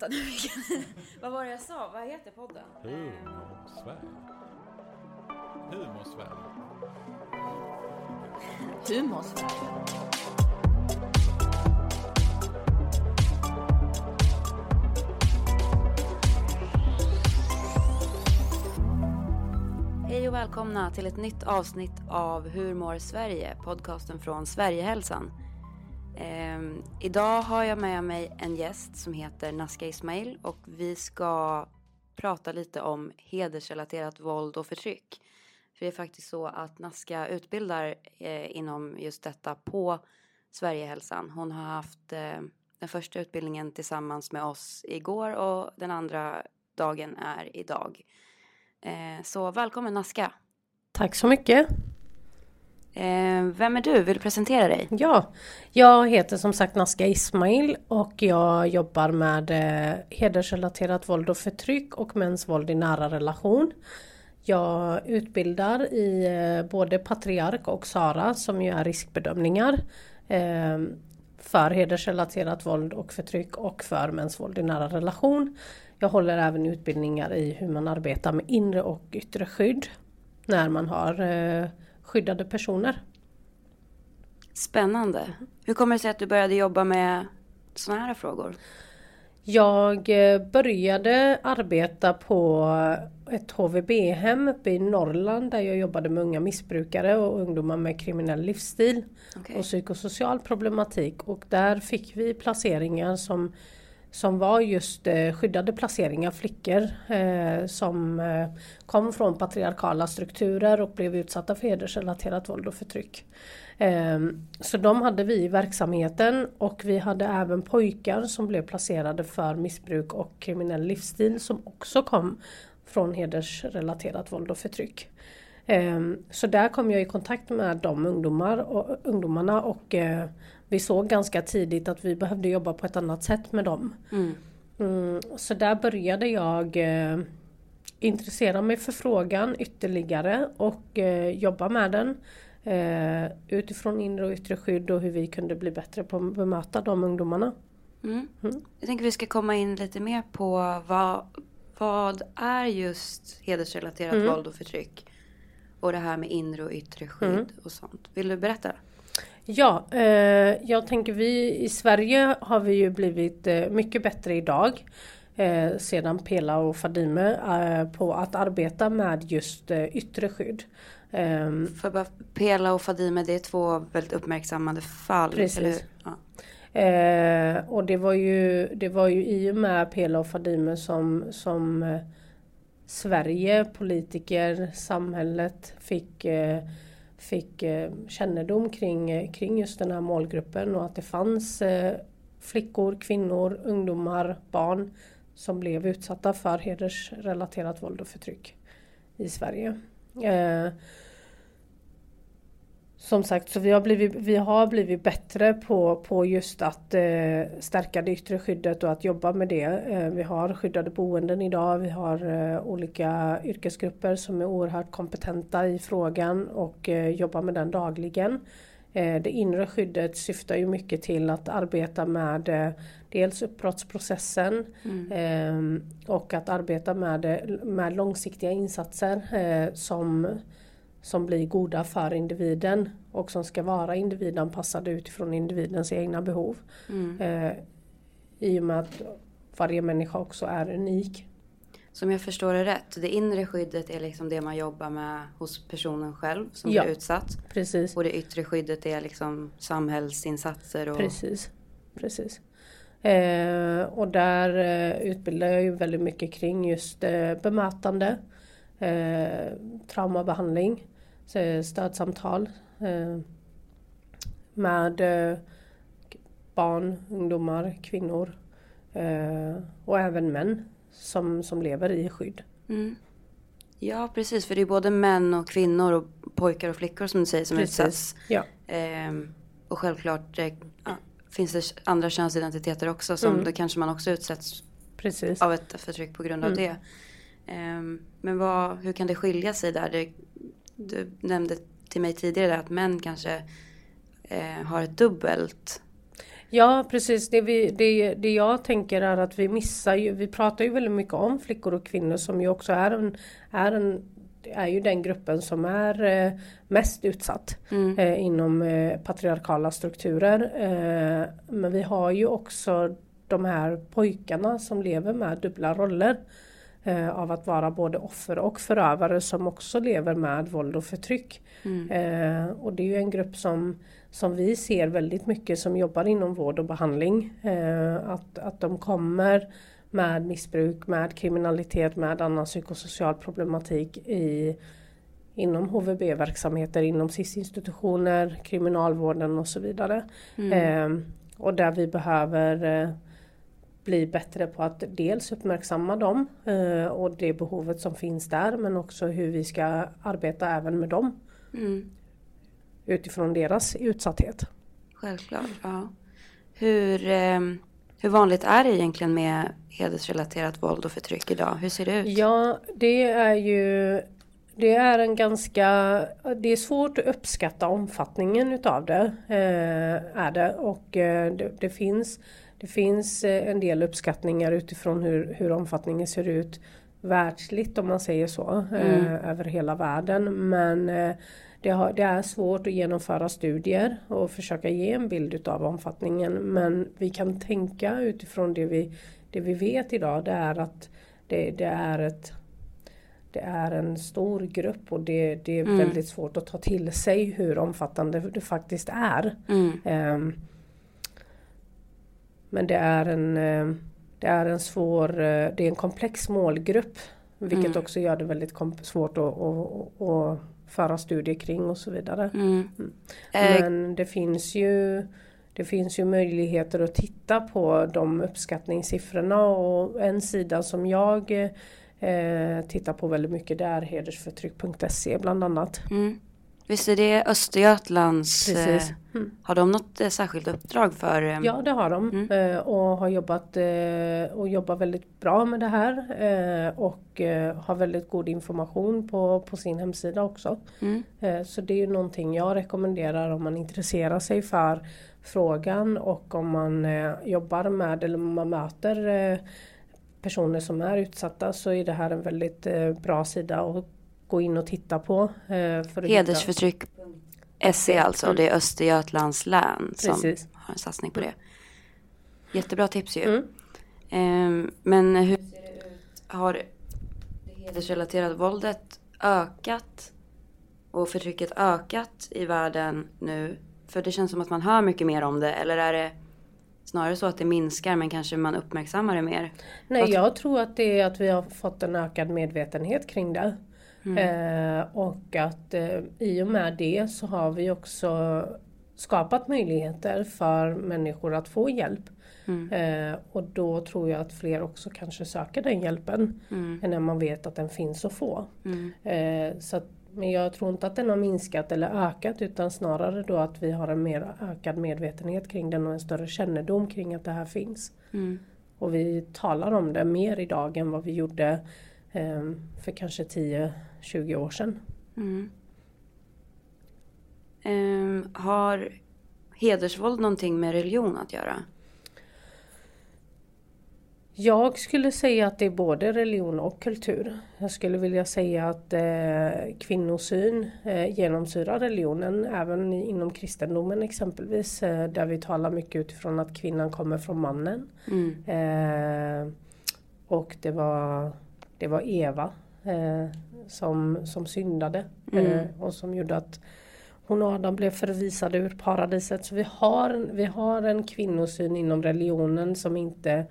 vänta nu. Vad var det jag sa? Vad heter podden? Humor-Sverige. Humor-Sverige. Humorsverige. Hej och välkomna till ett nytt avsnitt av Hur mår Sverige? Podcasten från Sverigehälsan. Eh, idag har jag med mig en gäst som heter Naska Ismail och vi ska prata lite om hedersrelaterat våld och förtryck. För det är faktiskt så att Naska utbildar eh, inom just detta på Sverigehälsan. Hon har haft eh, den första utbildningen tillsammans med oss igår och den andra dagen är idag. Eh, så välkommen Naska. Tack så mycket. Eh, vem är du? Vill du presentera dig? Ja, jag heter som sagt Naska Ismail och jag jobbar med eh, hedersrelaterat våld och förtryck och mäns våld i nära relation. Jag utbildar i eh, både Patriark och Sara som ju är riskbedömningar eh, för hedersrelaterat våld och förtryck och för mäns våld i nära relation. Jag håller även utbildningar i hur man arbetar med inre och yttre skydd när man har eh, skyddade personer. Spännande. Hur kommer det sig att du började jobba med sådana här frågor? Jag eh, började arbeta på ett HVB-hem uppe i Norrland där jag jobbade med unga missbrukare och ungdomar med kriminell livsstil Okej. och psykosocial problematik och där fick vi placeringar som som var just eh, skyddade placeringar, flickor eh, som eh, kom från patriarkala strukturer och blev utsatta för hedersrelaterat våld och förtryck. Eh, så de hade vi i verksamheten och vi hade även pojkar som blev placerade för missbruk och kriminell livsstil som också kom från hedersrelaterat våld och förtryck. Eh, Så där kom jag i kontakt med de ungdomar och, ungdomarna och eh, vi såg ganska tidigt att vi behövde jobba på ett annat sätt med dem. Mm. Mm, så där började jag eh, intressera mig för frågan ytterligare och eh, jobba med den. Eh, utifrån inre och yttre skydd och hur vi kunde bli bättre på att bemöta de ungdomarna. Mm. Mm. Jag tänker vi ska komma in lite mer på vad, vad är just hedersrelaterat Mm. våld och förtryck? Och det här med inre och yttre skydd Mm. och sånt. Vill du berätta? Ja, eh, jag tänker vi i Sverige har vi ju blivit eh, mycket bättre idag. Eh, sedan Pela och Fadime eh, på att arbeta med just eh, yttre skydd. Ehm, För bara Pela och Fadime, det är två väldigt uppmärksammade fall. Precis. Ja. Eh, och det var, ju, det var ju i och med Pela och Fadime som, som Sverige, politiker, samhället fick, eh, fick eh, kännedom kring, kring just den här målgruppen och att det fanns eh, flickor, kvinnor, ungdomar, barn som blev utsatta för hedersrelaterat våld och förtryck i Sverige. Som sagt, så vi har blivit, vi har blivit bättre på, på just att eh, stärka det yttre skyddet och att jobba med det. Eh, vi har skyddade boenden idag, vi har eh, olika yrkesgrupper som är oerhört kompetenta i frågan och eh, jobbar med den dagligen. Eh, det inre skyddet syftar ju mycket till att arbeta med eh, dels uppbrottsprocessen Mm. och att arbeta med, med långsiktiga insatser som som blir goda för individen och som ska vara individanpassade utifrån individens egna behov. Mm. Eh, I och med att varje människa också är unik. Som jag förstår det rätt, det inre skyddet är liksom det man jobbar med hos personen själv som Ja. blir utsatt. Precis, Och det yttre skyddet är liksom samhällsinsatser och... precis, precis. Eh, och där eh, utbildar jag ju väldigt mycket kring just eh, bemötande, eh, traumabehandling, stödsamtal eh, med eh, barn, ungdomar, kvinnor eh, och även män som, som lever i skydd. Mm. Ja, precis. För det är både män och kvinnor och pojkar och flickor som du säger som utsätts. Ja, Ehm, och självklart eh, finns det andra könsidentiteter också som Mm. då kanske man också utsätts precis. av ett förtryck på grund av Mm. det. Ehm, men vad, hur kan det skilja sig där? Det, du nämnde till mig tidigare att män kanske eh, har ett dubbelt Ja precis, det, vi, det, det jag tänker är att vi missar ju, vi pratar ju väldigt mycket om flickor och kvinnor som ju också är en, är en är ju den gruppen som är eh, mest utsatt Mm. eh, inom eh, patriarkala strukturer. Eh, men vi har ju också de här pojkarna som lever med dubbla roller eh, av att vara både offer och förövare som också lever med våld och förtryck. Mm. Eh, och det är ju en grupp som, som vi ser väldigt mycket som jobbar inom vård och behandling. Eh, att, att de kommer med missbruk, med kriminalitet, med annan psykosocial problematik i, inom HVB-verksamheter, inom SIS-institutioner, kriminalvården och så vidare. Mm. Eh, och där vi behöver eh, bli bättre på att dels uppmärksamma dem eh, och det behovet som finns där men också hur vi ska arbeta även med dem Mm. utifrån deras utsatthet. Självklart, ja. Hur, eh, hur vanligt är det egentligen med hedersrelaterat våld och förtryck idag? Hur ser det ut? Ja, det är ju det är en ganska, det är svårt att uppskatta omfattningen utav det. Eh, är det. Och eh, det, det, finns, det finns eh, en del uppskattningar utifrån hur, hur omfattningen ser ut världsligt om man säger så. Eh, Mm. över hela världen. Men eh, det, har, det är svårt att genomföra studier och försöka ge en bild utav omfattningen. Men vi kan tänka utifrån det vi, det vi vet idag. Det är att det, det är ett det är en stor grupp och det, det är Mm. väldigt svårt att ta till sig hur omfattande det faktiskt är. Mm. Ehm, men det är en, eh, det är en svår, eh, det är en komplex målgrupp. Vilket Mm. också gör det väldigt svårt att, att, att föra studier kring och så vidare. Mm. Eh, Men det finns ju det finns ju möjligheter att titta på de uppskattningssiffrorna och en sida som jag eh, tittar på väldigt mycket det är hedersförtryck.se bland annat. mm. Visst är det Östergötlands... Precis. Eh, Mm. har de något eh, särskilt uppdrag för? Eh, Ja det har de Mm. och har jobbat och jobbar väldigt bra med det här och har väldigt god information på, på sin hemsida också. Mm. Så det är ju någonting jag rekommenderar om man intresserar sig för frågan och om man jobbar med eller man möter personer som är utsatta så är det här en väldigt bra sida att gå in och titta på. eh, Hedersförtryck.se alltså, det är Östergötlands län som Mm. Precis. har en satsning på det. Jättebra tips ju. Mm. Ehm, men hur ser det ut? Har det hedersrelaterade våldet ökat och förtrycket ökat i världen nu? För det känns som att man hör mycket mer om det. Eller är det snarare så att det minskar men kanske man uppmärksammar det mer? Nej, jag tror att det är att vi har fått en ökad medvetenhet kring det. Eh, och att eh, i och med det så har vi också skapat möjligheter för människor att få hjälp. Mm. Eh, och då tror jag att fler också kanske söker den hjälpen. Mm. När man vet att den finns att få. Mm. Eh, så att, men jag tror inte att den har minskat eller ökat utan snarare då att vi har en mer ökad medvetenhet kring den och en större kännedom kring att det här finns. Mm. Och vi talar om det mer idag än vad vi gjorde för kanske 10-20 år sedan. Mm. Ehm, har hedersvåld någonting med religion att göra? Jag skulle säga att det är både religion och kultur. Jag skulle vilja säga att eh, kvinnosyn eh, genomsyrar religionen även inom kristendomen exempelvis eh, där vi talar mycket utifrån att kvinnan kommer från mannen. Mm. Eh, och det var, det var Eva eh, som, som syndade Mm. eh, och som gjorde att hon och Adam blev förvisade ur paradiset. Så vi har, vi har en kvinnosyn inom religionen som inte,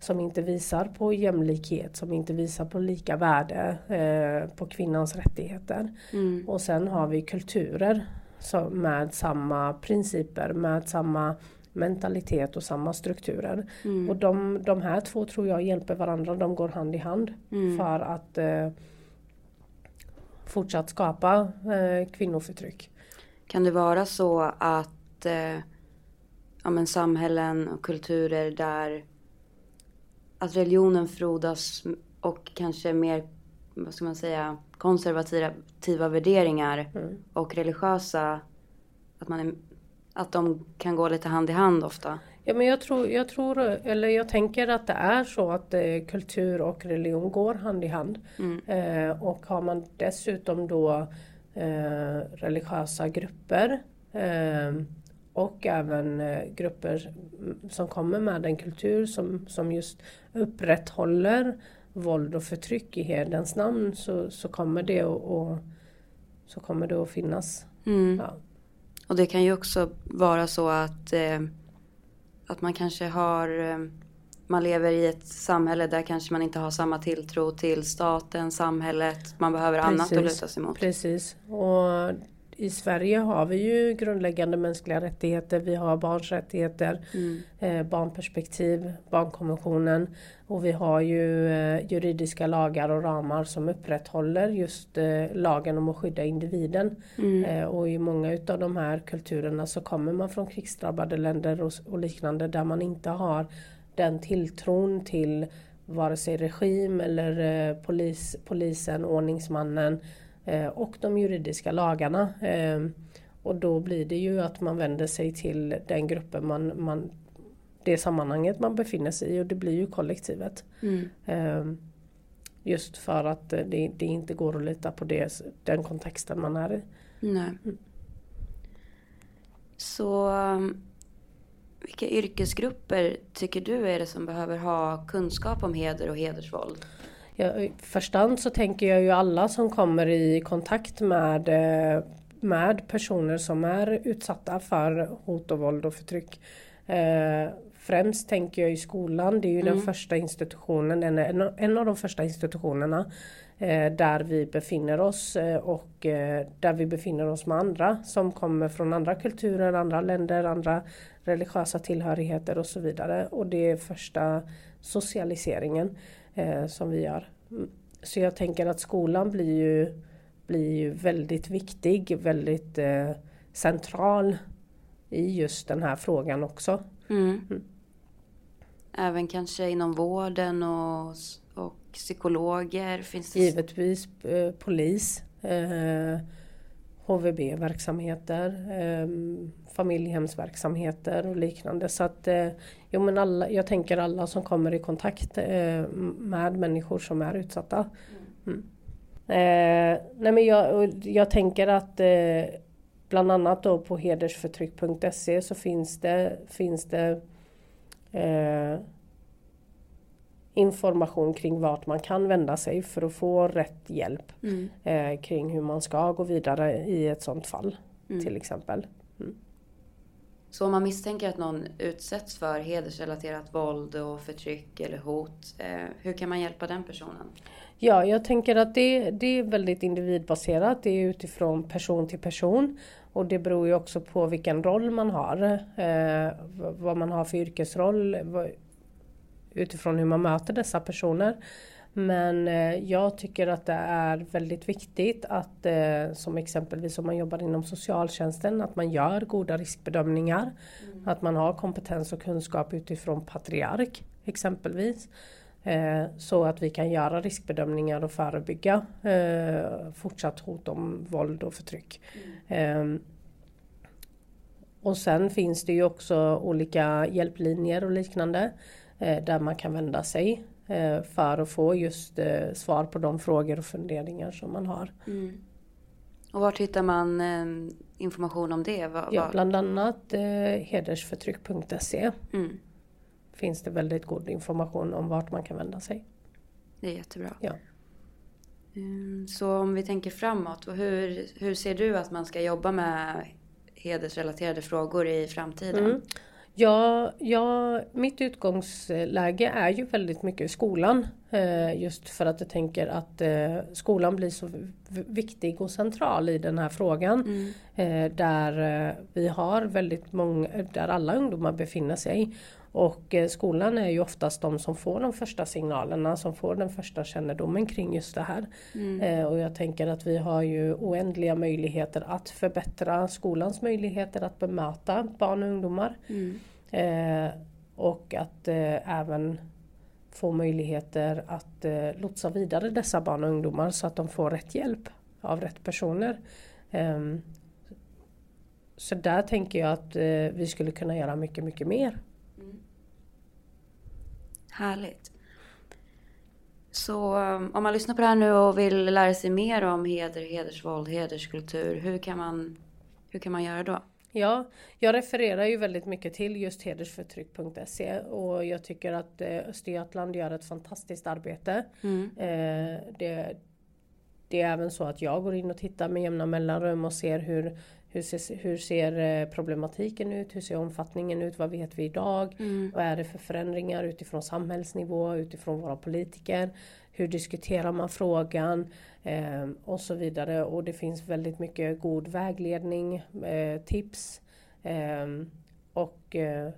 som inte visar på jämlikhet, som inte visar på lika värde, eh, på kvinnans rättigheter. Mm. Och sen har vi kulturer som, med samma principer, med samma mentalitet och samma strukturer. Mm. Och de, de här två tror jag hjälper varandra, de går hand i hand Mm. för att eh, fortsatt skapa eh, kvinnoförtryck. Kan det vara så att eh, ja, men samhällen och kulturer där att religionen frodas och kanske mer, vad ska man säga, konservativa värderingar Mm. och religiösa, att man är att de kan gå lite hand i hand ofta? Ja, men jag tror, jag tror, eller jag tänker att det är så att eh, kultur och religion går hand i hand. Mm. Eh, och har man dessutom då eh, religiösa grupper eh, och även eh, grupper som kommer med en kultur som, som just upprätthåller våld och förtryck i herdens namn så, så kommer det att, och, så kommer det att finnas. Mm. Ja. Och det kan ju också vara så att, eh, att man kanske har eh, man lever i ett samhälle där kanske man inte har samma tilltro till staten, samhället. Man behöver annat att luta sig mot. Precis. Och i Sverige har vi ju grundläggande mänskliga rättigheter. Vi har barns rättigheter, Mm. eh, barnperspektiv, barnkonventionen. Och vi har ju eh, juridiska lagar och ramar som upprätthåller just eh, lagen om att skydda individen. Mm. Och i många utav de här kulturerna så kommer man från krigsdrabbade länder och, och liknande där man inte har den tilltron till vare sig regim eller polis, polisen, ordningsmannen och de juridiska lagarna. Eh, och då blir det ju att man vänder sig till den gruppen man, man det sammanhanget man befinner sig i och det blir ju kollektivet. Mm. Eh, just för att eh, det, det inte går att lita på det, den kontexten man är i. Nej. Så um, vilka yrkesgrupper tycker du är det som behöver ha kunskap om heder och hedersvåld? Ja, I första hand så tänker jag ju alla som kommer i kontakt med, eh, med personer som är utsatta för hot och våld och förtryck. Eh, Främst tänker jag i skolan, det är ju den första institutionen, en, en, en av de första institutionerna eh, där vi befinner oss eh, och eh, där vi befinner oss med andra som kommer från andra kulturer, andra länder, andra religiösa tillhörigheter och så vidare. Och det är första socialiseringen eh, som vi gör. Mm. Så jag tänker att skolan blir ju, blir ju väldigt viktig, väldigt eh, central i just den här frågan också. Mm. Även kanske inom vården och, och psykologer finns det? Givetvis eh, polis, eh, HVB-verksamheter, eh, familjehemsverksamheter och liknande. Så att, eh, jo, men alla, jag tänker alla som kommer i kontakt eh, med människor som är utsatta. Mm. Eh, nej men jag, jag tänker att eh, bland annat då på hedersförtryck.se så finns det, finns det eh, information kring vart man kan vända sig för att få rätt hjälp Mm. eh, kring hur man ska gå vidare i ett sådant fall Mm. till exempel. Så om man misstänker att någon utsätts för hedersrelaterat våld och förtryck eller hot, eh, hur kan man hjälpa den personen? Ja, jag tänker att det, det är väldigt individbaserat. Det är utifrån person till person. Och det beror ju också på vilken roll man har. Eh, vad man har för yrkesroll. Utifrån hur man möter dessa personer. Men eh, jag tycker att det är väldigt viktigt att eh, som exempelvis om man jobbar inom socialtjänsten att man gör goda riskbedömningar. Att man har kompetens och kunskap utifrån patriark exempelvis. Eh, så att vi kan göra riskbedömningar och förebygga fortsatt hot om våld och förtryck. Eh, och sen finns det ju också olika hjälplinjer och liknande där man kan vända sig eh, för att få just eh, svar på de frågor och funderingar som man har. Mm. Och vart hittar man eh, information om det? Va, Ja, va- bland annat eh, hedersförtryck.se mm. finns det väldigt god information om vart man kan vända sig. Det är jättebra. Ja. Mm, Så om vi tänker framåt, hur, hur ser du att man ska jobba med hedersrelaterade frågor i framtiden? Mm. Ja, ja, mitt utgångsläge är ju väldigt mycket skolan. Eh, just för att jag tänker att eh, skolan blir så viktig och central i den här frågan. Mm. Eh, där vi har väldigt många, där alla ungdomar befinner sig. Och skolan är ju oftast de som får de första signalerna, som får den första kännedomen kring just det här. Mm. Och jag tänker att vi har ju oändliga möjligheter att förbättra skolans möjligheter att bemöta barn och ungdomar. Mm. Och att även få möjligheter att eh, lotsa vidare dessa barn och ungdomar så att de får rätt hjälp av rätt personer. Ehm, så där tänker jag att eh, vi skulle kunna göra mycket, mycket mer. Mm. Härligt. Så um, om man lyssnar på det här nu och vill lära sig mer om heder, hedersvåld, hederskultur, hur kan man, hur kan man göra då? Ja, jag refererar ju väldigt mycket till just hedersförtryck.se och jag tycker att eh, Östergötland gör ett fantastiskt arbete. Mm. Eh, det, det är även så att jag går in och tittar med jämna mellanrum och ser hur, hur, ser, hur ser eh, problematiken ut? Hur ser omfattningen ut? Vad vet vi idag? Mm. Vad är det för förändringar utifrån samhällsnivå, utifrån våra politiker? Hur diskuterar man frågan? Eh, och så vidare. Och det finns väldigt mycket god vägledning, eh, tips eh, och eh,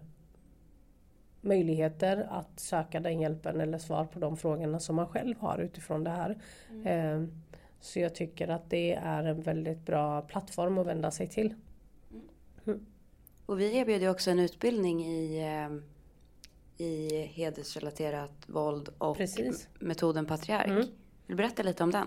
möjligheter att söka den hjälpen eller svar på de frågorna som man själv har utifrån det här. Eh, så jag tycker att det är en väldigt bra plattform att vända sig till. Och vi erbjuder också en utbildning i, i hedersrelaterat våld och Precis. metoden patriark. Mm. Vill du berätta lite om den?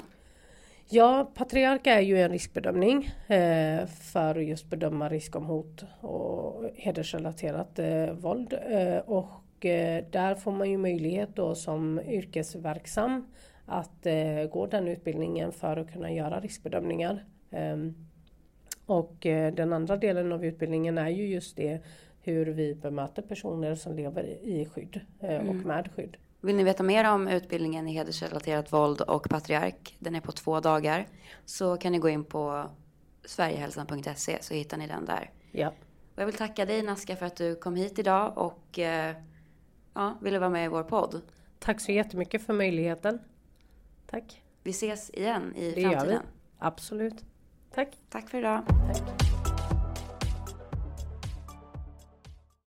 Ja, Patriark är ju en riskbedömning eh, för att just bedöma risk om hot och hedersrelaterat eh, våld. Eh, och eh, där får man ju möjlighet då som yrkesverksam att eh, gå den utbildningen för att kunna göra riskbedömningar. Ehm, och eh, den andra delen av utbildningen är ju just det hur vi bemöter personer som lever i skydd eh, och med skydd. Vill ni veta mer om utbildningen i hedersrelaterat våld och patriark, den är på två dagar, så kan ni gå in på sverigehälsan.se så hittar ni den där. Ja. Och jag vill tacka dig Naska för att du kom hit idag och eh, ja, ville vara med i vår podd. Tack så jättemycket för möjligheten. Tack. Vi ses igen i Det gör vi. framtiden. Absolut. Tack. Tack för idag. Tack.